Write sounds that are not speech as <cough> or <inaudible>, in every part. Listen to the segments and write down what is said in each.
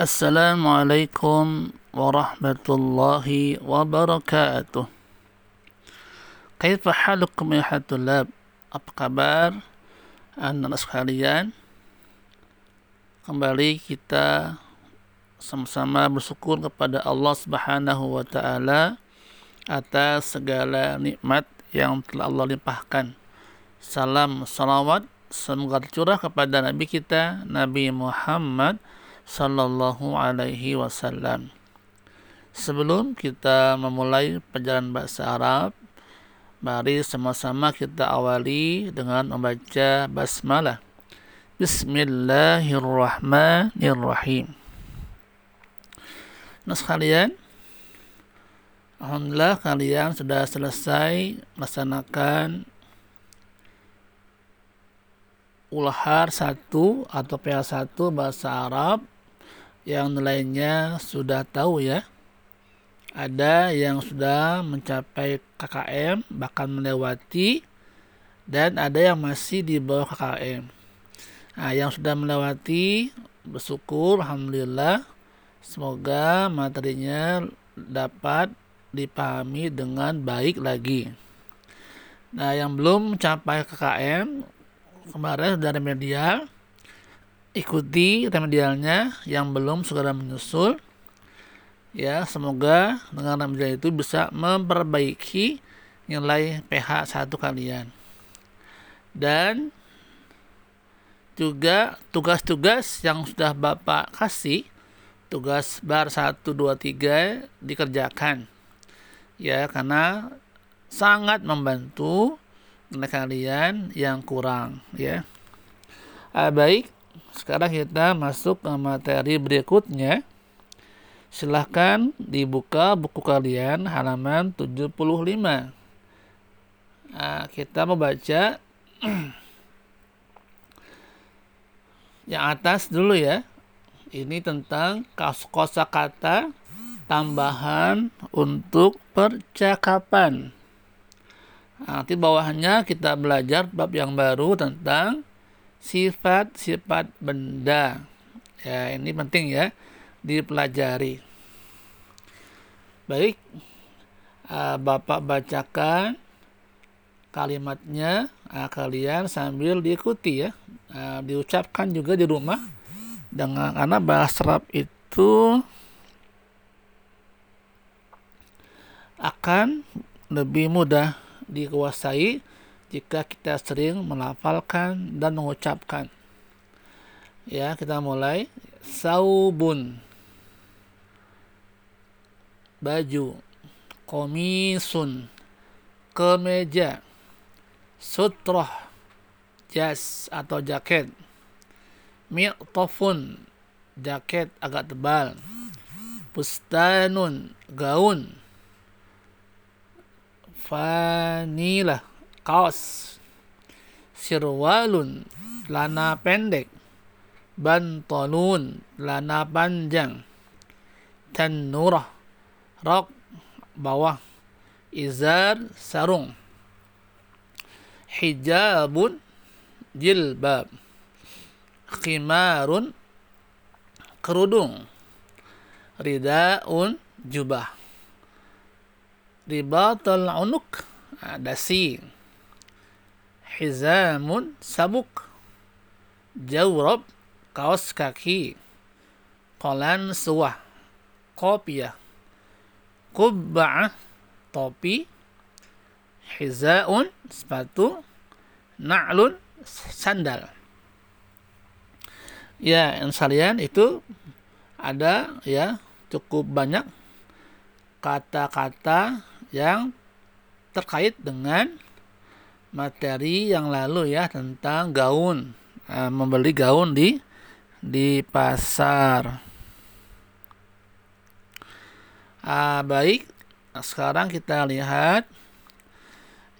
Assalamualaikum warahmatullahi wabarakatuh. Kaifa halukum ya hatulab? Apa kabar anak sekalian? Kembali kita sama-sama bersyukur kepada Allah Subhanahu wa taala atas segala nikmat yang telah Allah limpahkan. Salam salawat semoga tercurah kepada nabi kita Nabi Muhammad sallallahu alaihi wasallam. Sebelum kita memulai pelajaran bahasa Arab, Mari sama-sama kita awali dengan membaca basmalah. Bismillahirrahmanirrahim. Nah sekalian, Alhamdulillah kalian sudah selesai melaksanakan ulahar 1 atau PA1 bahasa Arab yang nilainya sudah tahu ya ada yang sudah mencapai KKM bahkan melewati dan ada yang masih di bawah KKM. Nah, yang sudah melewati bersyukur alhamdulillah semoga materinya dapat dipahami dengan baik lagi. Nah, yang belum mencapai KKM kemarin sudah remedial ikuti remedialnya yang belum segera menyusul. Ya semoga dengan ramadan itu bisa memperbaiki nilai PH satu kalian. Dan juga tugas-tugas yang sudah Bapak kasih tugas bar 1 2 3 dikerjakan. Ya karena sangat membantu kalian yang kurang ya. Ah, baik sekarang kita masuk ke materi berikutnya. Silahkan dibuka buku kalian halaman 75 nah, kita membaca <clears throat> yang atas dulu ya. Ini tentang kosa kata tambahan untuk percakapan. Nah, nanti bawahnya kita belajar bab yang baru tentang sifat-sifat benda ya ini penting ya dipelajari. Baik, uh, Bapak bacakan kalimatnya uh, kalian sambil diikuti ya. Uh, diucapkan juga di rumah dengan karena bahasa Arab itu akan lebih mudah dikuasai jika kita sering melafalkan dan mengucapkan. Ya, kita mulai. Saubun. Baju. Komisun. Kemeja. Sutroh. Jas atau jaket. Mi'tofun. Jaket agak tebal. Pustanun gaun. Vanila kaos. Sirwalun lana pendek. Bantalun lana panjang. Tanurah rok bawah. Izar sarung. Hijabun jilbab. Khimarun kerudung. Ridaun jubah. Ribatul unuk dasi hizamun sabuk. Jawrab kaos kaki. Kolan suah kopiah. Qubba'ah topi. Hizaun sepatu. Na'lun sandal. Ya yang sekalian itu ada ya cukup banyak kata-kata yang terkait dengan materi yang lalu ya tentang gaun nah, membeli gaun di di pasar. Ah, baik, sekarang kita lihat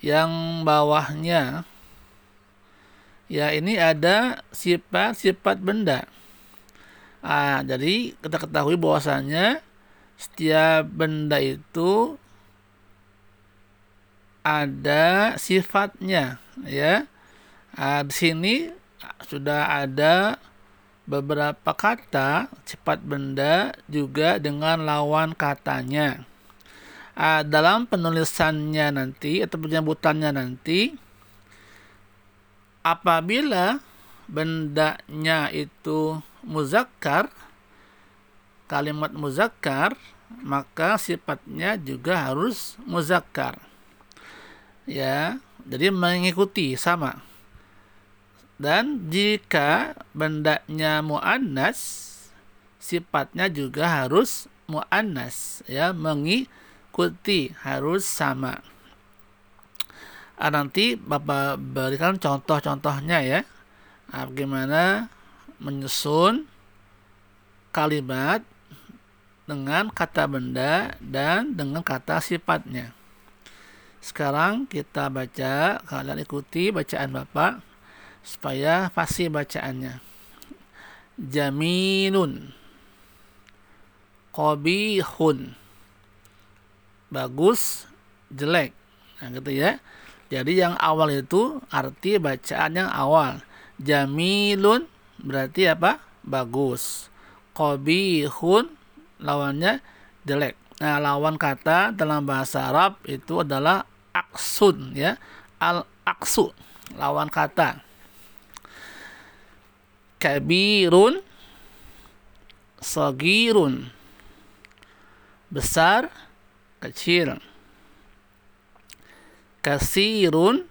yang bawahnya. Ya, ini ada sifat-sifat benda. Ah, jadi kita ketahui bahwasanya setiap benda itu ada sifatnya, ya. Ah, di sini sudah ada beberapa kata sifat benda juga dengan lawan katanya. Uh, dalam penulisannya nanti atau penyebutannya nanti apabila bendanya itu muzakkar kalimat muzakkar maka sifatnya juga harus muzakkar ya jadi mengikuti sama dan jika bendanya muannas, sifatnya juga harus muannas, ya, mengikuti harus sama. Ah, nanti Bapak berikan contoh-contohnya ya. Ah, bagaimana menyusun kalimat dengan kata benda dan dengan kata sifatnya. Sekarang kita baca, kalian ikuti bacaan Bapak supaya fasih bacaannya. Jamilun Qabihun Bagus, jelek. Nah, gitu ya. Jadi yang awal itu arti bacaan yang awal. Jamilun berarti apa? Bagus. Qabihun lawannya jelek. Nah, lawan kata dalam bahasa Arab itu adalah aksun ya. Al aksu lawan kata. Kabirun sagirun. Besar kecil. Kasirun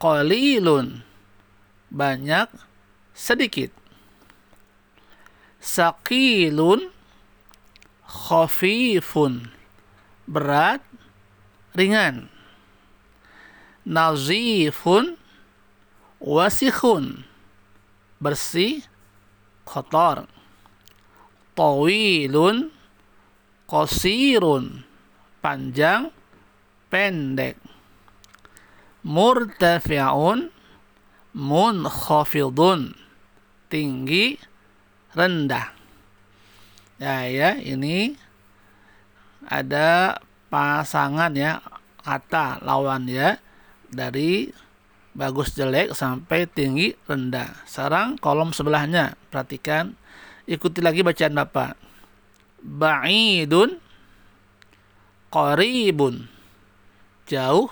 qalilun. Banyak sedikit. Sakilun khafifun. Berat ringan. Nazifun wasikhun. Bersih kotor. Tawilun qasirun. Panjang pendek. Murtafi'un munkhafidun. Tinggi rendah. Ya ya ini ada pasangan ya kata lawan ya dari bagus jelek sampai tinggi rendah. Sekarang kolom sebelahnya, perhatikan, ikuti lagi bacaan Bapak. Ba'idun qaribun jauh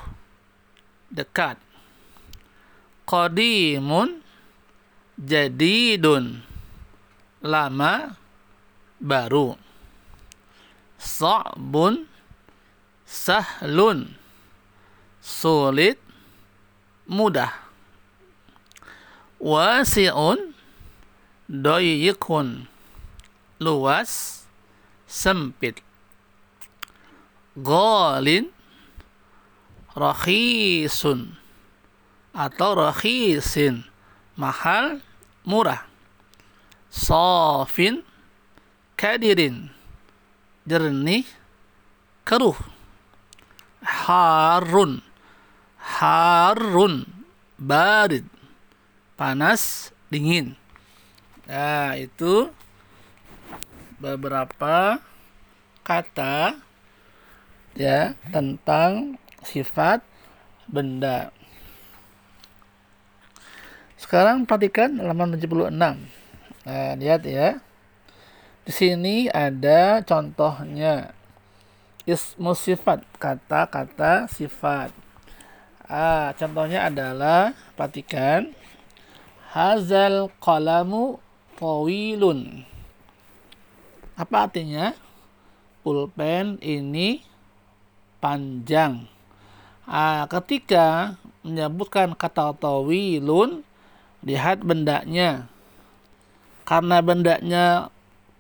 dekat. Qadimun jadidun lama baru. Sa'bun sahlun. Sulit. Mudah. Wasi'un. Doyikun luas. Sempit. Golin. Rakhisun. Atau rakhisin. Mahal. Murah. Sofin. Kadirin. Jernih. Keruh harun. Harun. Barid. Panas dingin. Nah itu beberapa kata ya tentang sifat benda. Sekarang perhatikan halaman 76 nah lihat ya. Di sini ada contohnya ismu sifat kata-kata sifat Ah, contohnya adalah perhatikan hazal qalamu tawilun. Apa artinya? Pulpen ini panjang. Ah, ketika menyebutkan kata tawilun, lihat bendanya. Karena bendanya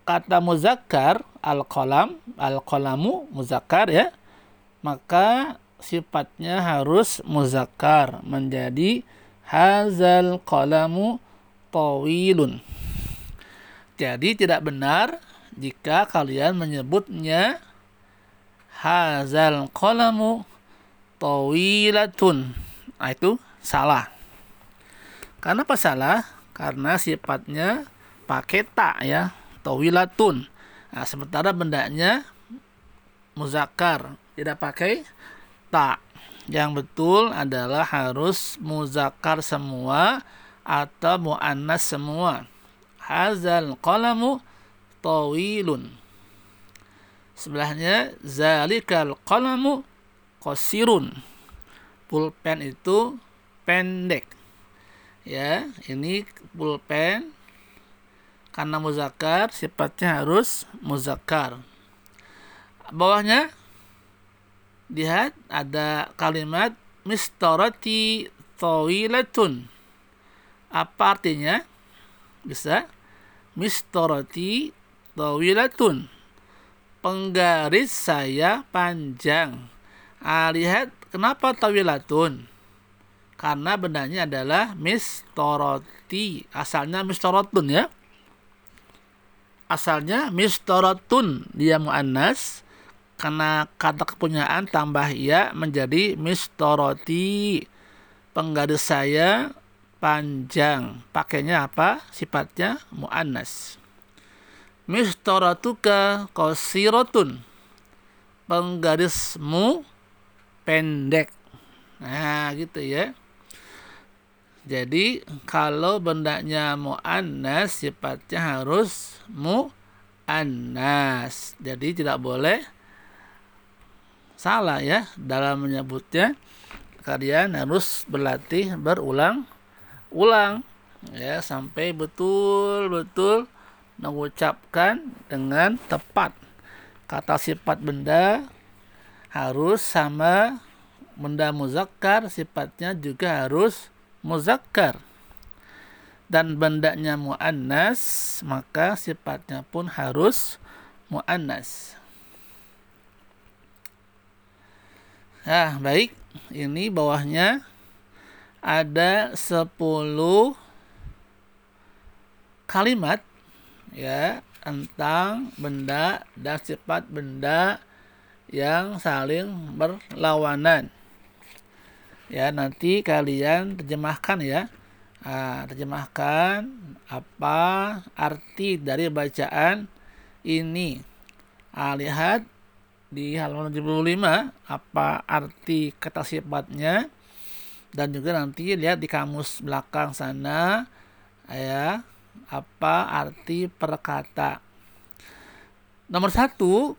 kata muzakkar, al-qalam, al-qalamu muzakkar ya, maka sifatnya harus muzakkar menjadi hazal qalamu tawilun. Jadi tidak benar jika kalian menyebutnya hazal qalamu tawilatun. Nah, itu salah. Karena apa salah? Karena sifatnya pakai tak ya, tawilatun. Nah, sementara bendanya muzakkar, tidak pakai tak. Yang betul adalah harus muzakkar semua atau muannas semua. hazal qalamu tawilun sebelahnya zalikal qalamu qasirun pulpen itu pendek ya ini pulpen karena muzakkar sifatnya harus muzakkar. Bawahnya lihat ada kalimat mistarati tawilatun. Apa artinya? Bisa mistarati tawilatun. Penggaris saya panjang. Ah, lihat kenapa tawilatun? Karena bendanya adalah mistoroti asalnya mistorotun ya asalnya mistorotun dia muannas. Karena kata kepunyaan tambah ya menjadi mistoroti. Penggaris saya panjang. Pakainya apa? Sifatnya muannas. Mistoratuka kosirotun penggarismu pendek. Nah gitu ya jadi kalau bendanya mu'annas sifatnya harus mu'annas. Jadi tidak boleh salah ya dalam menyebutnya. Kalian harus berlatih berulang-ulang ya sampai betul-betul mengucapkan dengan tepat. Kata sifat benda harus sama benda muzakkar sifatnya juga harus muzakkar dan bendanya muannas maka sifatnya pun harus muannas. Nah, baik. Ini bawahnya ada 10 kalimat ya tentang benda dan sifat benda yang saling berlawanan ya nanti kalian terjemahkan ya. Nah, terjemahkan apa arti dari bacaan ini. Nah, lihat di halaman 75 apa arti kata sifatnya. Dan juga nanti lihat di kamus belakang sana ya apa arti perkata. Nomor satu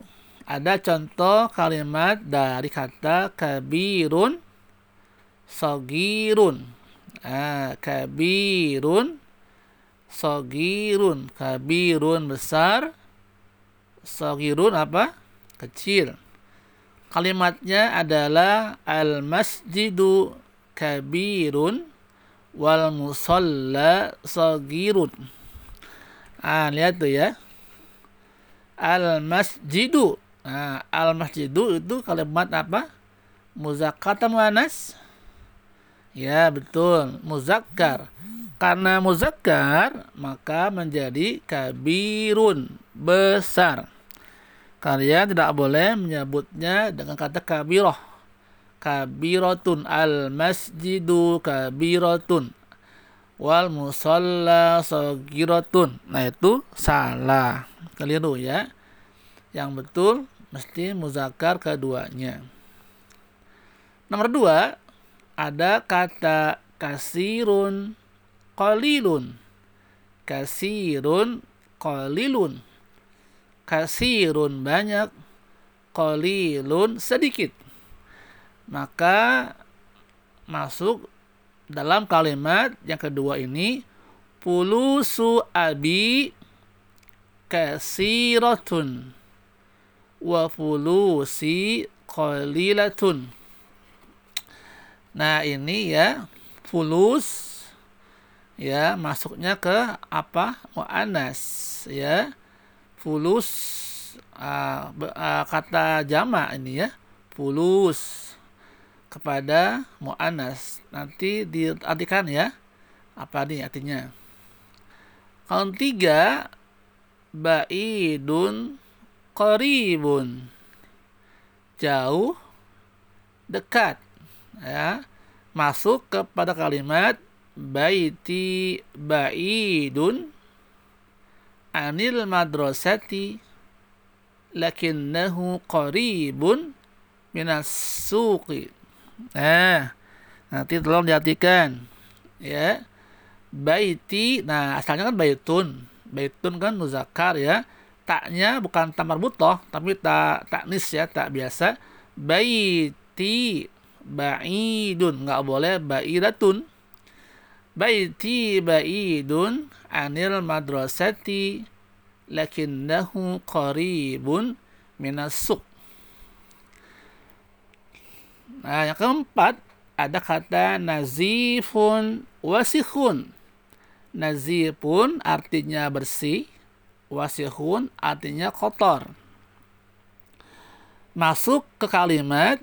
ada contoh kalimat dari kata kabirun sogirun ah, kabirun. Sogirun kabirun besar. Sogirun apa? Kecil. Kalimatnya adalah al masjidu kabirun wal musalla sogirun ah lihat tuh ya. Al masjidu nah, al masjidu itu kalimat apa? Muzakkar atau muannas Ya, betul. Muzakkar. Karena muzakkar, maka menjadi kabirun, besar. Kalian tidak boleh menyebutnya dengan kata kabiroh. Kabirotun al masjidu kabirotun wal musalla sogirotun. Nah itu salah, keliru ya. Yang betul mesti muzakkar keduanya. Nomor dua, ada kata kasirun qalilun. Kasirun qalilun. Kasirun banyak qalilun sedikit. Maka masuk dalam kalimat yang kedua ini pulusu abi kasiratun. Wa pulusi qalilatun Nah, ini ya fulus ya masuknya ke apa? muannas ya. Fulus uh, uh, kata jama ini ya. Fulus kepada muannas. Nanti diartikan ya. Apa nih artinya? Kalau tiga baidun qaribun jauh dekat ya masuk kepada kalimat baiti baidun anil madrasati lakinnahu qaribun minas suqi. Nah nanti tolong diartikan ya. Baiti nah asalnya kan baitun. Baitun kan muzakkar ya. Taknya bukan tamar butoh tapi tak taknis ya tak biasa. Baiti ba'idun. Nggak boleh ba'idatun. Baiti ba'idun anil madrasati lakinnahu qaribun minas suq. Nah yang keempat ada kata nazifun wasikhun. Nazifun artinya bersih wasihun artinya kotor. Masuk ke kalimat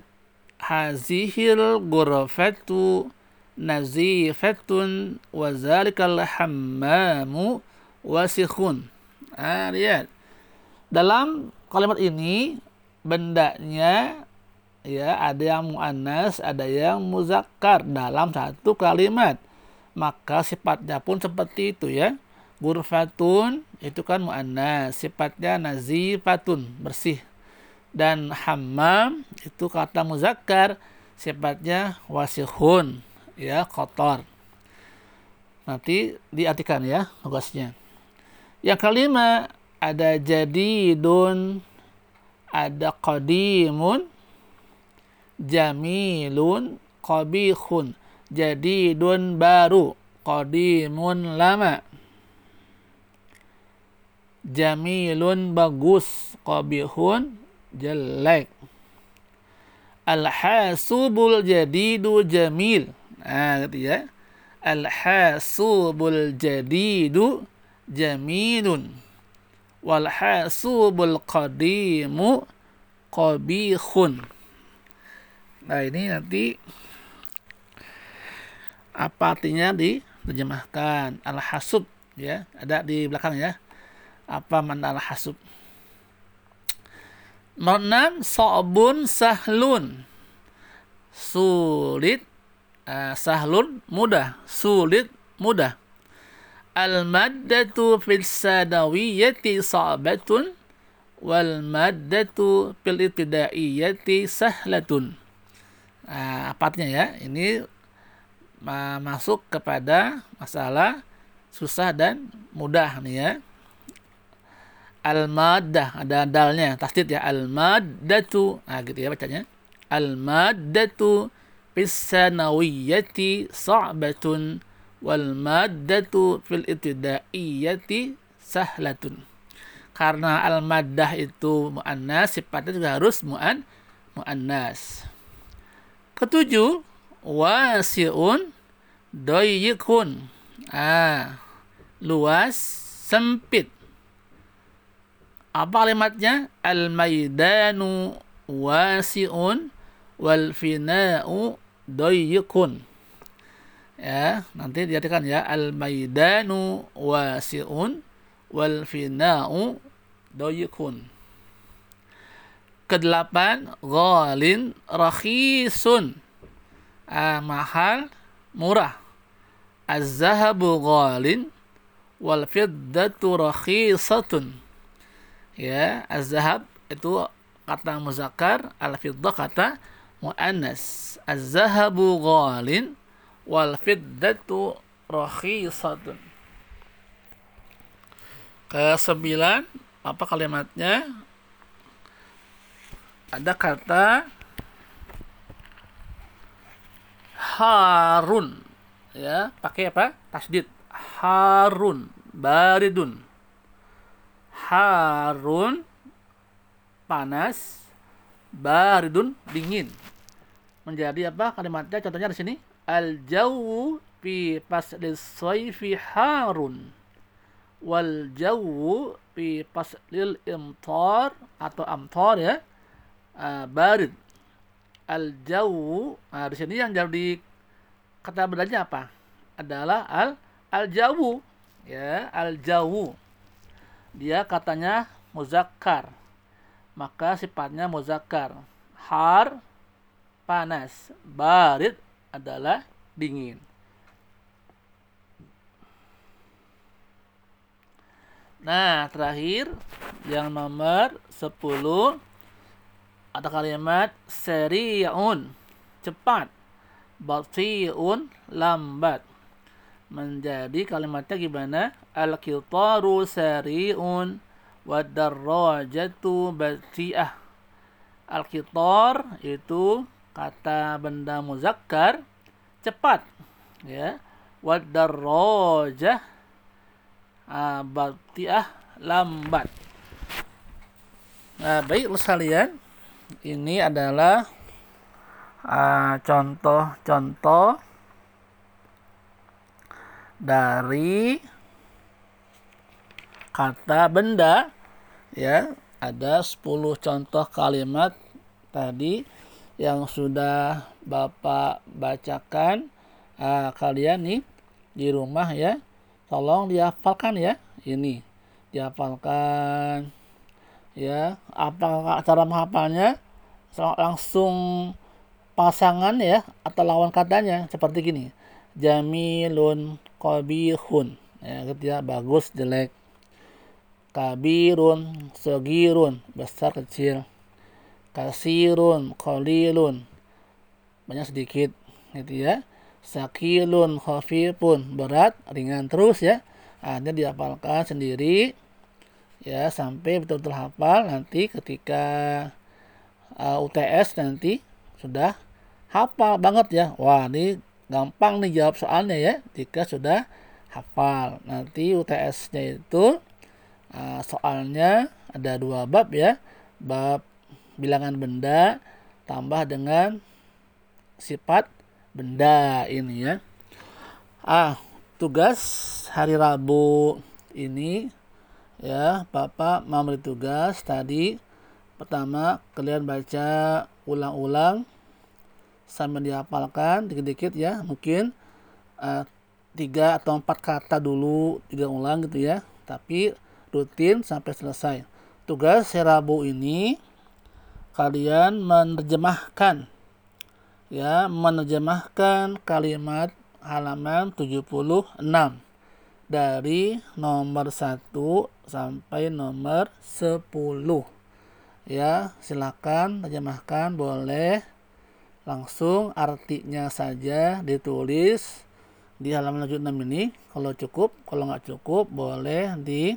hazihil ghurfatu nazifatun wa zalikal hammamu wasihun. Ah, lihat. Dalam kalimat ini bendanya ya ada yang muannas, ada yang muzakkar dalam satu kalimat. Maka sifatnya pun seperti itu ya. Gurfatun itu kan muannas, sifatnya nazifatun, bersih. Dan hammam itu kata muzakkar, sifatnya wasihun, ya kotor. Nanti diartikan ya tugasnya. Yang kelima ada jadidun, ada qadimun, jamilun, qabihun. Jadidun baru, qadimun lama jamilun bagus qabihun jelek. Al-hasubul jadidu jamil. Nah gitu ya? Al-hasubul jadidu jamilun. Wal hasubul qadimu qabihun. Nah ini nanti apa artinya diterjemahkan? Al-hasub ya. Ada di belakang ya. Apa mana al-hasub Nomor so'bun sahlun. Sulit uh, sahlun mudah sulit mudah. Al-maddatu fil sadawiyyati sa'batun wal maddatu fil ibtidaiyati sahlatun. Uh, apa artinya ya ini uh, masuk kepada masalah susah dan mudah nih ya al-maddah. Ada dalnya tasdid ya. Al-maddatu. Nah gitu ya bacanya. Al-maddatu pisanawiyyati sa'batun wal maddatu fil ibtidaiyati sahlatun. Karena al-maddah itu muannas sifatnya juga harus muan muannas. Ketujuh wasiun doyikun ah luas sempit apa kalimatnya? Al-maidanu wasi'un wal fina'u dayyikun. Ya, nanti diartikan ya al-maidanu wasi'un wal fina'u dayyikun. Kedelapan, ghalin rakhisun. Ah, mahal, murah. Az-zahabu ghalin wal fiddatu rakhisatun ya az-zahab itu kata muzakkar al-fiddah kata muannas az-zahabu ghalin wal fiddatu rakhisatun. Ke sembilan apa kalimatnya? Ada kata harun. Ya pakai apa? Tasdid. Harun baridun harun panas baridun dingin. Menjadi apa kalimatnya? Contohnya di sini al jawu fi paslis sayfi harun. Wal jawu fi paslil imtar atau amtar ya uh, barid. Al jawu nah di sini yang jadi kata bedanya apa? Adalah al al jawu ya al jawu dia katanya muzakkar. Maka sifatnya muzakkar. Har panas. Barid adalah dingin. Nah, terakhir yang nomor 10 ada kalimat seriun cepat, batiun lambat. Menjadi kalimatnya gimana? Al-qitaru sari'un wa darrajatu bati'ah. Al-qitar itu kata benda muzakkar cepat ya. Wa darrajah bati'ah lambat. Nah, baik sekalian, ini adalah contoh-contoh uh, dari kata benda. Ya ada 10 contoh kalimat tadi yang sudah Bapak bacakan. Uh, kalian nih di rumah ya tolong dihafalkan ya ini. Dihafalkan. Ya apa cara menghafalnya? Langsung pasangan ya atau lawan katanya seperti gini. Jamilun qabihun ya ya bagus jelek. Kabirun sogirun besar kecil. Kasirun qalilun banyak sedikit gitu ya. Sakilun khafifun berat ringan terus ya. Ada dihafalkan sendiri ya sampai betul-betul hafal nanti ketika uh, UTS nanti sudah hafal banget ya. Wah ini gampang nih jawab soalnya ya jika sudah hafal. Nanti UTS-nya itu uh, soalnya ada dua bab ya. Bab bilangan benda tambah dengan sifat benda ini ya. Ah, tugas hari Rabu ini ya, Bapak memberi tugas tadi pertama kalian baca ulang-ulang sambil dihafalkan dikit-dikit ya mungkin uh, tiga atau empat kata dulu tiga ulang gitu ya. Tapi rutin sampai selesai. Tugas serabu ini kalian menerjemahkan. Ya menerjemahkan kalimat halaman 76 dari nomor 1 sampai nomor 10 ya silakan terjemahkan boleh langsung artinya saja ditulis di halaman lanjut 6 ini. Kalau cukup kalau nggak cukup boleh di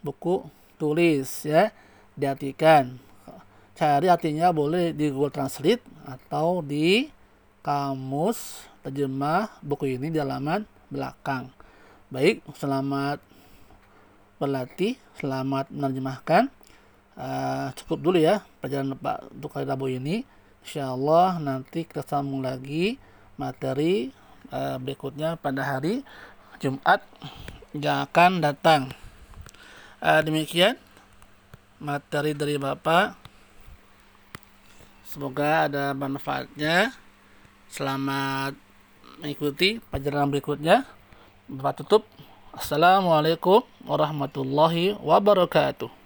buku tulis ya diartikan. Cari artinya boleh di Google Translate atau di kamus terjemah buku ini di halaman belakang. Baik selamat berlatih selamat menerjemahkan. Uh, cukup dulu ya pelajaran Pak untuk hari Rabu ini Insya Allah nanti kita sambung lagi materi uh, berikutnya pada hari Jumat yang akan datang. Uh, demikian materi dari Bapak. Semoga ada manfaatnya. Selamat mengikuti pelajaran berikutnya. Bapak tutup. Assalamualaikum warahmatullahi wabarakatuh.